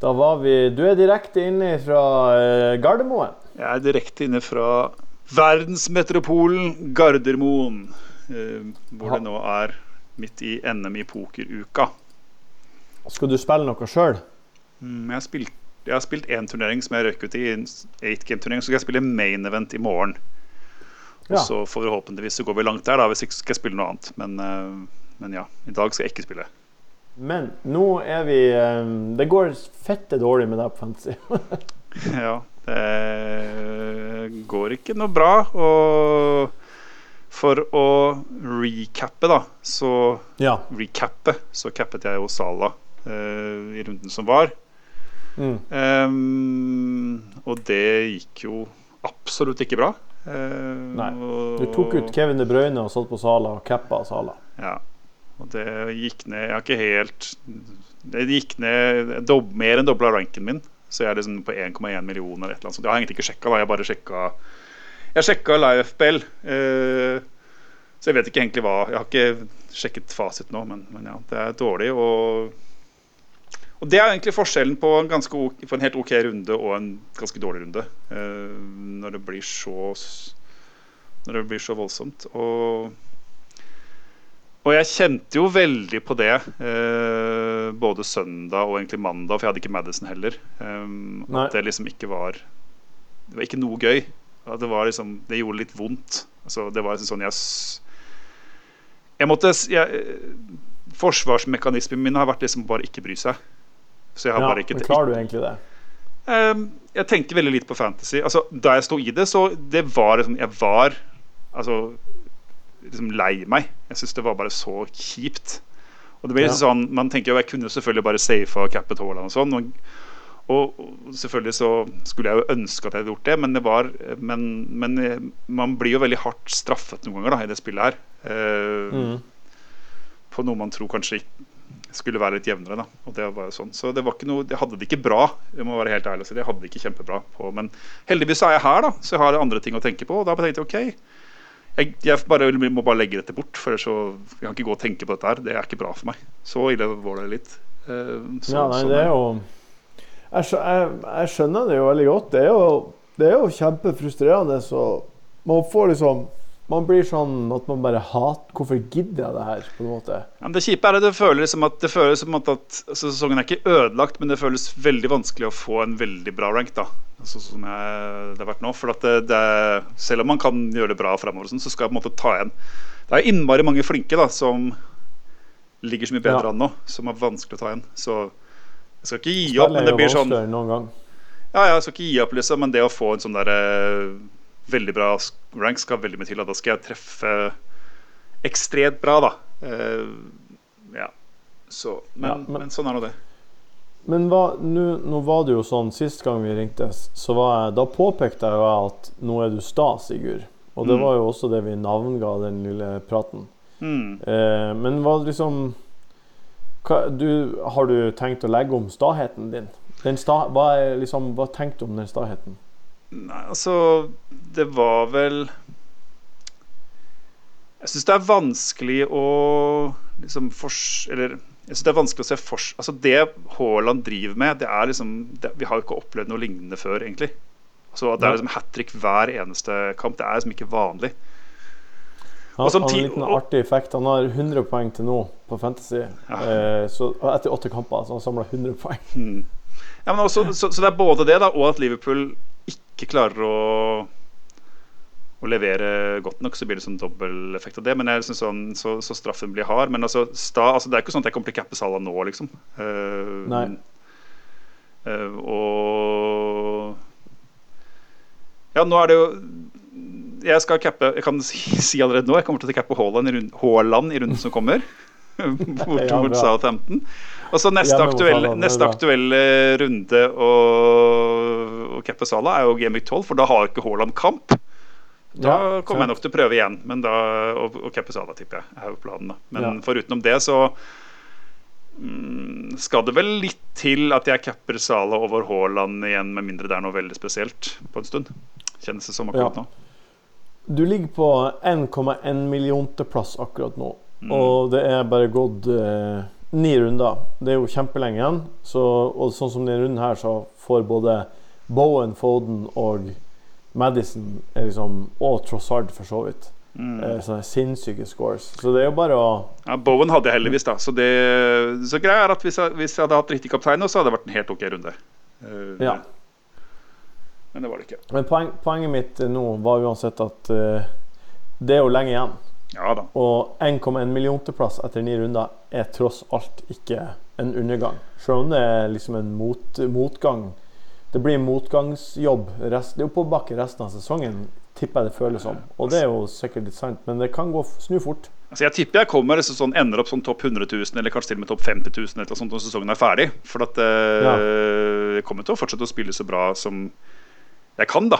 Da var vi Du er direkte inne fra eh, Gardermoen. Jeg er direkte inne fra verdensmetropolen Gardermoen. eh, hvor det nå er midt i NM i pokeruka. Skal du spille noe sjøl? Mm, Jeg spilt jeg har spilt én turnering som jeg røyk ut i, en 8-game-turnering. Så skal jeg spille main event i morgen. Og så forhåpentligvis så går vi langt der, da, hvis ikke skal jeg spille noe annet. Men, eh, men ja, i dag skal jeg ikke spille. Men nå er vi eh, Det går fette dårlig med deg på Fantasy. Ja, det går ikke noe bra. Og for å recappe, da, så ja. recappe, så cappet jeg jo Sala uh, i runden som var. Mm. Um, og det gikk jo absolutt ikke bra. Uh, Nei. Du tok ut Kevin De Bruyne og satt på Sala og cappa Sala. Ja. Og det gikk ned Jeg har ikke helt Det gikk ned dob, mer enn dobla ranken min. Så jeg er liksom på 1,1 millioner eller et eller annet Så Jeg har egentlig ikke sjekka, da. Jeg bare sjekka Jeg sjekka live FPL. Eh, så jeg vet ikke egentlig hva Jeg har ikke sjekket fasit nå, men, men ja, det er dårlig. Og, og det er egentlig forskjellen på en, ganske, på en helt OK runde og en ganske dårlig runde. Uh, når det blir så Når det blir så voldsomt. Og og jeg kjente jo veldig på det eh, både søndag og egentlig mandag, for jeg hadde ikke Madison heller. Um, at det liksom ikke var Det var ikke noe gøy. At det, var liksom, det gjorde litt vondt. Altså, det var liksom sånn jeg Jeg måtte jeg, Forsvarsmekanismen min har vært liksom bare ikke bry seg. Så jeg har Ja, bare ikke men klarer du egentlig det? Um, jeg tenker veldig lite på fantasy. Altså, da jeg sto i det, så det var liksom Jeg var altså liksom lei meg. Jeg syns det var bare så kjipt. Og det blir liksom sånn Man tenker jo jeg kunne selvfølgelig bare safa cappet Haaland og sånn. Og, og, og selvfølgelig så skulle jeg jo ønske at jeg hadde gjort det, men det var Men, men eh, man blir jo veldig hardt straffet noen ganger da i det spillet her. Uh, Mm. På noe man tror kanskje skulle være litt jevnere. Da. Og det var jo sånn. Så det var ikke noe, jeg hadde det ikke bra. Jeg må være helt ærlig og si det. Jeg hadde det ikke kjempebra på, Men heldigvis er jeg her, da, så jeg har andre ting å tenke på. Og da tenkte jeg OK, jeg, jeg bare, må bare legge dette bort. For så jeg kan ikke gå og tenke på dette her. Det er ikke bra for meg. Så ille var det litt. Eh, så- Ja, nei, sånn det er jo jeg, jeg, jeg skjønner det jo veldig godt. Det er jo, det er jo kjempefrustrerende. Så man får liksom Man blir sånn at man bare hater Hvorfor gidder jeg det her? på en måte Ja, men det kjipe er at det føles som at, det føles som at, at altså, sesongen er ikke ødelagt, men det føles veldig vanskelig å få en veldig bra rank. da altså, Som jeg, det har vært nå For at det, det, Selv om man kan gjøre det bra fremover, sånn, så skal jeg på en måte ta igjen Det er innmari mange flinke da som ligger så mye bedre Ja. an nå, som er vanskelig å ta igjen. Så jeg skal ikke gi opp, men det blir sånn. Ja, ja, jeg skal ikke gi opp, liksom, men det å få en sånn der eh, veldig bra rank skal veldig mye til. Da. skal jeg treffe ekstremt bra, da. Uh, ja. Så, men, Ja, men, men- sånn er nå det. Men hva, nå, nå var det jo sånn Sist gang vi ringtes, så var jeg, da påpekte jeg jo at nå er du sta, Sigurd. Og det Mm. var jo også det vi navnga den lille praten. Mm. Eh, men hva liksom hva, du, Har du tenkt å legge om staheten din? Den sta, hva, er, liksom, hva tenkte du om den staheten? Nei, altså Det var vel Jeg syns det er vanskelig å liksom fors... Eller jeg synes det er vanskelig å se fors... Altså Det Haaland driver med, det er liksom det, Vi har jo ikke opplevd noe lignende før, egentlig. Så at det er liksom hat trick hver eneste kamp, det er liksom ikke vanlig. Han Og har en liten artig effekt. Han har 100 poeng til nå på Fantasy. Eh, så, etter åtte kamper så han samla 100 poeng. Mm. Ja, men også, så, så det er både det, da, og at Liverpool ikke klarer å å levere godt nok, så blir det sånn dobbeleffekt av det. Men jeg synes sånn, så, så straffen blir hard. Men altså, sta, altså, det er ikke sånn at jeg kommer til å cappe Salah nå, liksom. Uh, Nei. Uh, og Ja, nå er det jo Jeg skal cappe Jeg kan si, allerede nå, jeg kommer til å cappe Haaland i, rund, Haaland i runden som kommer. Bort Ja, mot bra. Southampton. Og så neste, aktuelle, neste aktuelle runde å, å cappe Sala er jo Game 12, for da har ikke Haaland kamp. Da Ja, kommer jeg nok til å prøve igjen, men da, og, og cappe Sala, tipper jeg. er jo planen da Men Ja. forutenom det, så mm, skal det vel litt til at jeg capper Sala over Haaland igjen, med mindre det er noe veldig spesielt på en stund. Kjennes det som akkurat Ja. nå. Du ligger på 1,1 millionteplass akkurat nå. Mm. Og det er bare gått eh, ni runder. Det er jo kjempelenge igjen. Så, og sånn som denne runden her, så får både Bowen, Foden og Madison er liksom, og Trossard for så vidt. Mm. Eh, sånne sinnssyke scores. Så det er jo bare å Ja, Bowen hadde jeg heldigvis, da. Så, det, så greia er at hvis jeg, hvis jeg hadde hatt riktig kaptein så hadde det vært en helt OK runde. Uh, Ja. Men det var det ikke. Men poen, poenget mitt nå var uansett at uh, det er jo lenge igjen. Ja da. Og 1,1 millionteplass etter ni runder er tross alt ikke en undergang. Selv om det er liksom en mot, motgang. Det blir motgangsjobb. Rest, det er oppoverbakke resten av sesongen, tipper jeg det føles som. Og det er jo sikkert litt sant, men det kan gå snu fort. Altså jeg tipper jeg kommer liksom sånn, ender opp sånn topp 100 000, eller kanskje til og med topp 50 000 eller sånt når sesongen er ferdig. For at eh, Ja. jeg kommer til å fortsette å spille så bra som jeg kan, da.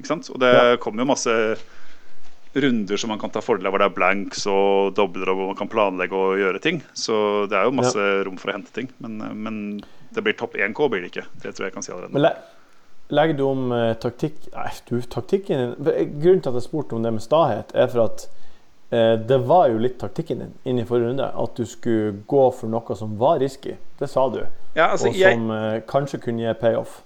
Ikke sant? Og det Ja. kommer jo masse runder som man kan ta fordel av, hvor det er blanks og dobler, og hvor man kan planlegge og gjøre ting. Så det er jo masse rom for å hente ting. Men, eh, men det blir topp 1K, blir det ikke. Det tror jeg jeg kan si allerede. Men le legger du om eh, taktikk Nei, du, taktikken din eh, Grunnen til at jeg spurte om det med stahet, er for at eh, det var jo litt taktikken din inn i forrige runde. At du skulle gå for noe som var risky. Det sa du. Ja, altså, og jeg, som eh, kanskje kunne gi payoff.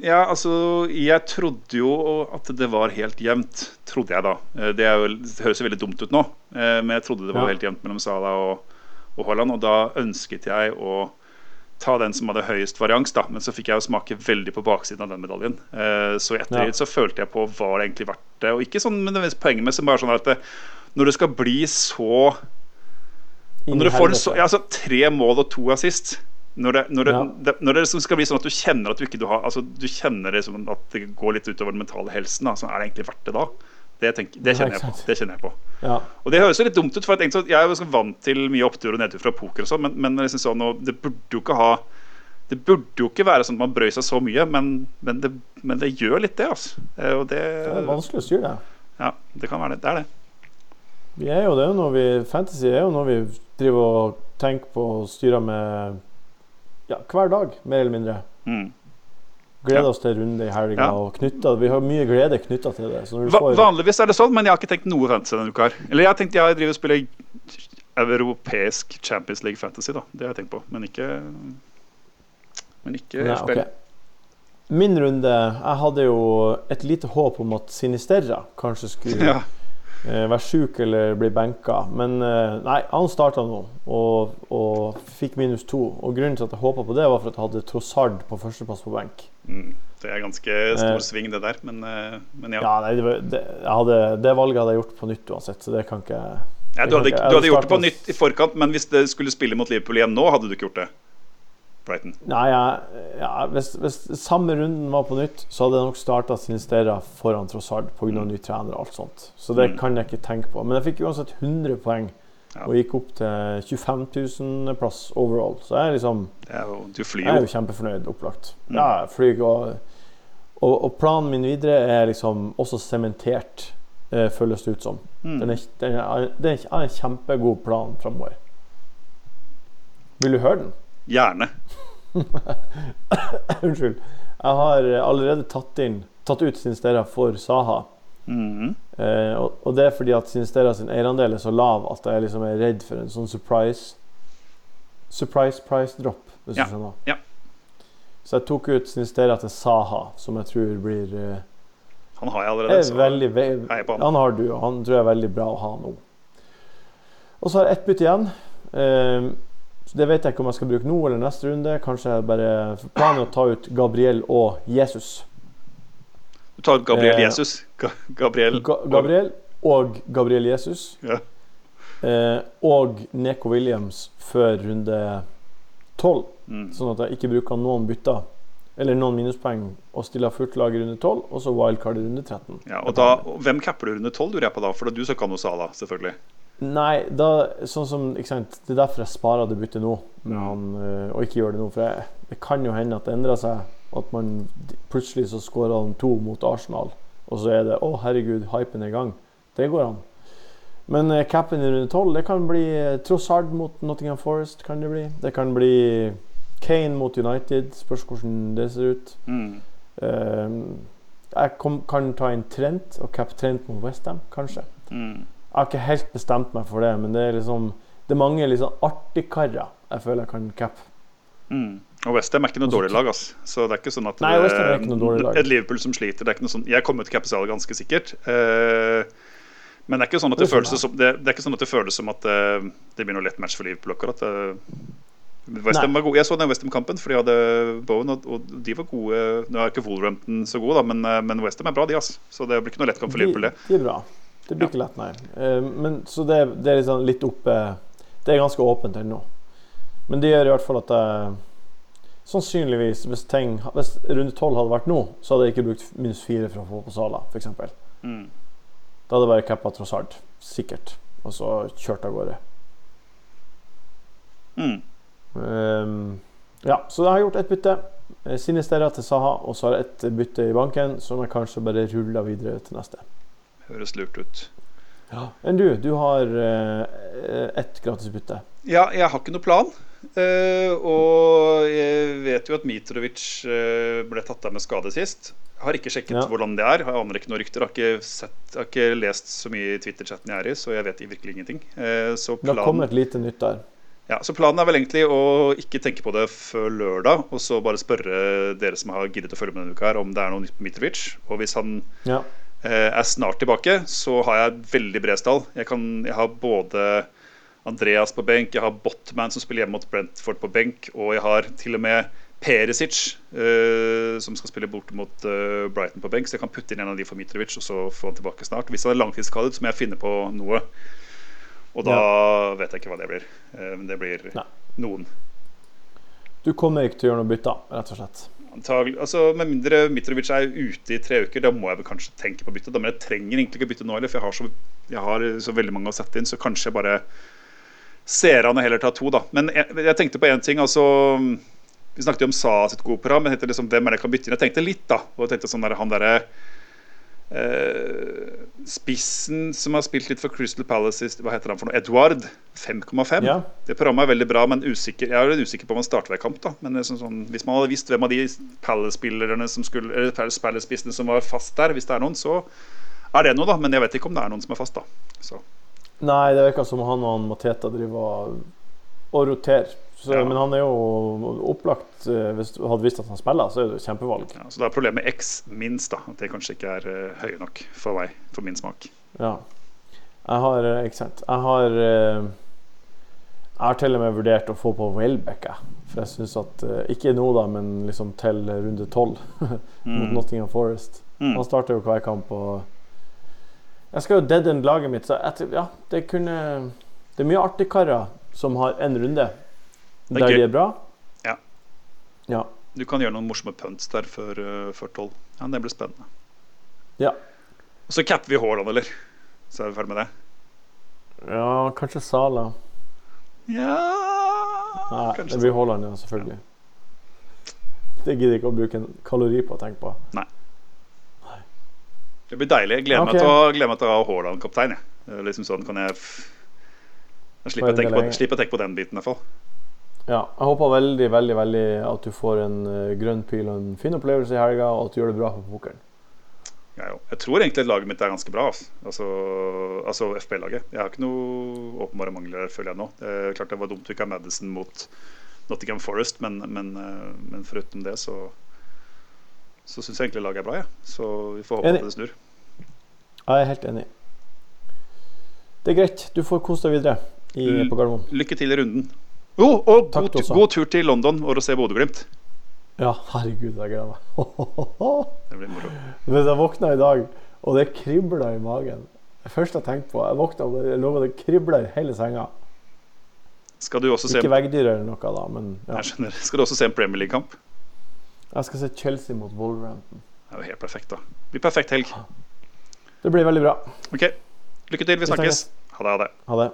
Ja, altså, jeg trodde jo at det var helt jevnt. Trodde jeg, da. Eh, Det, er jo, det høres jo veldig dumt ut nå, eh, men jeg trodde det var Ja. helt jevnt mellom Sala og, og Haaland. Og da ønsket jeg å ta den som hadde høyest varians, da. Men så fikk jeg jo smake veldig på baksiden av den medaljen. Eh, Så i ettertid Ja. så følte jeg på var det egentlig verdt det. Og ikke sånn nødvendigvis poenget, men bare sånn at det, når det skal bli så når du får så, ja, altså, tre mål og to assist når det, når, det, Ja. det, når det liksom skal bli sånn at du kjenner at du ikke du har Altså du kjenner det som at det går litt utover den mentale helsen, da, så er det egentlig verdt det da? Det, tenker, det, kjenner jeg på, det kjenner jeg på. Ja. Og det høres jo litt dumt ut, for jeg, tenkte, sånn- jeg er jo vant til mye opptur og nedtur fra poker og sånn, men, men liksom sånn, og det burde jo ikke ha Det burde jo ikke være sånn at man brøy seg så mye, men, men, det, men det gjør litt det, altså. Eh, Og det, Det er vanskelig å styre det. ja, det kan være det. Det er det. Vi er jo, det noe vi, fantasy er jo noe vi driver og tenker på og styrer med ja, hver dag, mer eller mindre. Mm. Gleder Ja. oss til runde i helga. Ja. og knyttet, Vi har mye glede knytta til det. Får, vanligvis er det sånn, men jeg har ikke tenkt noe fantasy denne uka her. Eller jeg har tenkt jeg driver og spiller europeisk Champions League Fantasy, da. Det har jeg tenkt på, men ikke Men ikke Nei, spill. Okay. Min runde Jeg hadde jo et lite håp om at Sinisterra kanskje skulle Ja. Eh, være sjuk eller bli benka. Men eh, nei, han starta nå og, og fikk minus to. Og grunnen til at jeg håpa på det, var for at jeg hadde Trossard på førsteplass på benk. Mm. Det er ganske Eh. stor sving, det der, men, eh, men ja. Ja, nei, det, var- det, jeg hadde, det valget hadde jeg gjort på nytt uansett, så det kan ikke ja du, hadde, ikke- jeg du hadde gjort det på nytt i forkant, men hvis det skulle spille mot Liverpool igjen nå, hadde du ikke gjort det? Brighton. Nei, ja, ja, hvis, hvis samme runden var på nytt, så hadde jeg nok starta Sinistera foran Trossard pga. Mm. ny trener og alt sånt. Så det Mm. kan jeg ikke tenke på. Men jeg fikk uansett 100 poeng Ja. og gikk opp til 25 000-plass overall. Så jeg er liksom jo, du flyr Jeg er jo. jo kjempefornøyd, opplagt. Mm. Ja, jeg flyr og, og, og planen min videre er liksom også sementert, eh, føles det ut som. Den Mm. er, den er, den er en kjempegod plan framover. Vil du høre den? Gjerne. Unnskyld. Jeg har allerede tatt, inn, tatt ut Sinstera for Saha. Mm. Eh, og, og det er fordi at Sinstera sin eierandel er så lav at jeg liksom er redd for en sånn surprise Surprise price drop, hvis Ja, du skjønner. ja. Så jeg tok ut Sinstera til Saha, som jeg tror blir eh, Han har jeg er allerede. Så. veldig, ve på han. han har du, og han tror jeg er veldig bra å ha nå. Og så har jeg ett bytte igjen. Eh, så Det vet jeg ikke om jeg skal bruke nå eller neste runde. Kanskje jeg bare Planen å ta ut Gabriel og Jesus. Du tar ut Gabriel Eh, Jesus. Ga Gabriel. Ga Gabriel og Gabriel Jesus. Ja. Eh, og Neko Williams før runde 12. Mm. Sånn at jeg ikke bruker noen bytter eller noen minuspoeng og stiller fullt lag i runde 12, og så wildcard i runde 13. Ja, og da, hvem capper du runde 12, lurer jeg på da? For du ha noe Sala, selvfølgelig. Nei, da, sånn som, det er derfor jeg sparer det byttet nå, han, øh, og ikke gjør det nå. For jeg, det kan jo hende at det endrer seg. At man plutselig så skårer han to mot Arsenal, og så er det 'Å, herregud, hypen er i gang'. Det går an. Men uh, capen i runde 12, det kan bli uh, Trossard mot Nottingham Forest. kan Det bli Det kan bli Kane mot United. Spørs hvordan det ser ut. Mm. Uh, jeg kom, kan ta inn Trent og cap Trent mot Westham, kanskje. Mm. Jeg har ikke helt bestemt meg for det, men det er liksom Det er mange liksom artigkarer jeg føler jeg kan cappe. Mm. Og Westham er ikke noe dårlig lag, ass. så det er ikke sånn at Nei, Ham er ikke noe dårlig lag. et Liverpool som sliter. Det er ikke noe sånn, jeg kommer til Salah ganske sikkert. Uh, men det er ikke sånn at det, Det skjønner føles som, det, det er ikke sånn at det føles som at uh, det blir noe lett match for Liverpool akkurat. Uh, var gode. Jeg så den Westham-kampen, for de hadde Bowen, og, og de var gode. Nå er ikke Wolverhampton så gode, da, men, eh, men Westham er bra, de. ass. Så det blir ikke noe lett kamp for Liverpool, det. De, de er bra. Det blir ikke lett, nei. Eh, men, så det, det er liksom litt oppe Det er ganske åpent ennå. Men det gjør i hvert fall at jeg Sannsynligvis, hvis, ting, hvis runde tolv hadde vært nå, så hadde jeg ikke brukt minus fire for å få på Sala, f.eks. Mm. Da hadde jeg bare cappa Trossard, sikkert, og så kjørt av gårde. Mm. Um, ja, så da har jeg gjort ett bytte. Eh, Sinistera til Saha, og så har jeg ett bytte i banken som jeg kanskje bare ruller videre til neste. Høres lurt ut. Men du? Du har uh, ett gratisbytte. Ja, jeg har ikke noe plan. Eh, og jeg vet jo at Mitrovic eh, ble tatt av med skade sist. Har ikke sjekket Ja. hvordan det er. Jeg aner ikke noen rykter. Har ikke, sett, har ikke lest så mye i Twitter-chatten jeg er i, så jeg vet virkelig ingenting. Eh, så, Det har planen, kommet lite nytt der. ja, så planen er vel egentlig å ikke tenke på det før lørdag, og så bare spørre dere som har giddet å følge med denne uka, her om det er noe nytt på Mitrovic. Og hvis han Ja. Eh, er snart tilbake, så har jeg veldig bred stall. Jeg, kan, jeg har både Andreas på benk, jeg har Botman som spiller hjemme mot Brentford på benk, og jeg har til og med Perisic uh, som skal spille bort mot uh, Brighton på benk, så jeg kan putte inn en av de for Mitrovic og så få han tilbake snart. Hvis han er langtidsskadet, så må jeg finne på noe. Og da vet jeg ikke hva det blir. Uh, men det blir Nei. noen. Du kommer ikke til å gjøre noe bytte, rett og slett. Antagelig, altså Med mindre Mitrovic er ute i tre uker, da må jeg vel kanskje tenke på å bytte. Men jeg trenger egentlig ikke å bytte nå heller, for jeg har, så, jeg har så veldig mange å sette inn. Så kanskje jeg bare ser an og heller tar to, da. Men jeg, jeg tenkte på én ting. altså Vi snakket jo om Sa sitt gode program. Men liksom, hvem er det jeg kan bytte inn? Jeg tenkte litt, da. Og jeg tenkte sånn der, han derre eh, Spissen som har spilt litt for Crystal Palace, hva heter han for noe? Edward. 5,5. Ja. Det programmet er veldig bra, men usikker, jeg er litt usikker på om han starter hver kamp. da Men det er sånn, sånn, Hvis man hadde visst hvem av de Palace-spillerne som skulle Eller Palace- Palace-spissene som var fast der, hvis det er noen, så er det noe, da. Men jeg vet ikke om det er noen som er fast, da. Så Nei, det virker som han og han Mateta driver og roterer. Så, Ja. Men han er jo opplagt eh, Hvis du hadde visst at han spiller, så er det et kjempevalg. Ja, så da er problemet med X minst, da. At det kanskje ikke er uh, høye nok for meg, for min smak. Ja. Jeg har eh, Ikke sant. Jeg har uh, Jeg har til og med vurdert å få på Welbeck. For jeg syns at uh, Ikke nå, da, men liksom til runde tolv mot Mm. Nottingham Forest. Mm. Han starter jo hver kamp, og Jeg skal jo dead end laget mitt, så jeg, ja, det kunne Det er mye artigkarer som har én runde Det er der gøy. de er bra. Ja. Ja. Du kan gjøre noen morsomme punts der før, eh, før 12. Ja, det blir spennende. Ja. Og så capper vi Haaland, eller? Så er vi ferdig med det. ja, kanskje Sala. Ja Nei, kanskje det blir Haaland, ja, selvfølgelig. Det gidder jeg ikke å bruke en kalori på å tenke på. Det blir deilig. Jeg gleder, okay. meg, til å, ha Haaland kaptein. Liksom sånn kan jeg slipper å tenke tenke på den biten, i hvert fall. Ja, jeg håper veldig veldig, veldig at du får en eh, grønn pil og en fin opplevelse i helga, og at du gjør det bra på pokeren. Jeg, jeg tror egentlig laget mitt er ganske bra. Altså, altså, FPL-laget. Jeg har ikke noe åpenbare mangler, føler jeg nå. Er klart det var dumt å ikke ha Madison mot Nottingham Forest, men, men, eh, men foruten det så så syns jeg egentlig laget er bra. Ja. Så vi får håpe Enig. at det snur. Jeg er helt enig. Det er greit. Du får kose deg videre i, Mm. på Gardermoen. Lykke til i runden. Jo, og god, god tur til London for å se Bodø-Glimt. Ja, herregud, jeg gleder meg. Det blir moro. Hvis jeg våkna i dag, og det kribla i magen Det første jeg tenkte på Jeg våkna og det lå det kribla i hele senga. Skal du også se Ikke veggdyr eller noe, da, men ja. Jeg skjønner. Skal du også se en Premier League-kamp? Jeg skal se Chelsea mot Wolverhampton. Det er jo helt perfekt, da. Det blir perfekt helg. Det blir veldig bra. Ok. Lykke til. Vi Vi snakkes. Ha det. Ha det. Ha det.